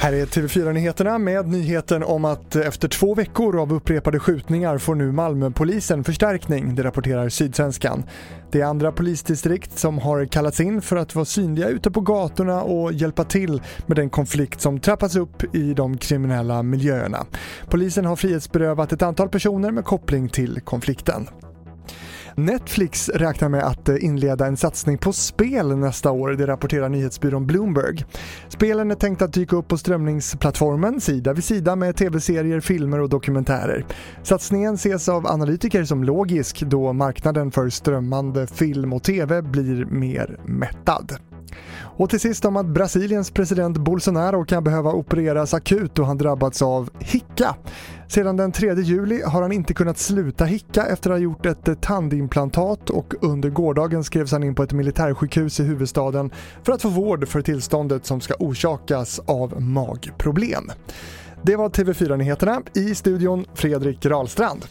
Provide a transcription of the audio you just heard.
Här är TV4-nyheterna med nyheten om att efter två veckor av upprepade skjutningar får nu Malmöpolisen förstärkning, det rapporterar Sydsvenskan. Det är andra polisdistrikt som har kallats in för att vara synliga ute på gatorna och hjälpa till med den konflikt som trappats upp i de kriminella miljöerna. Polisen har frihetsberövat ett antal personer med koppling till konflikten. Netflix räknar med att eh, inleda en satsning på spel nästa år, det rapporterar nyhetsbyrån Bloomberg. Spelen är tänkta att dyka upp på strömningsplattformen sida vid sida med tv-serier, filmer och dokumentärer. Satsningen ses av analytiker som logisk då marknaden för strömmande film och tv blir mer mättad. Och till sist om att Brasiliens president Bolsonaro kan behöva opereras akut då han drabbats av hicka. Sedan den 3 juli har han inte kunnat sluta hicka efter att ha gjort ett eh, tandimplantat och under gårdagen skrevs han in på ett militärsjukhus i huvudstaden för att få vård för tillståndet som ska orsakas av magproblem. Det var TV4-nyheterna i studion Fredrik Rahlstrand.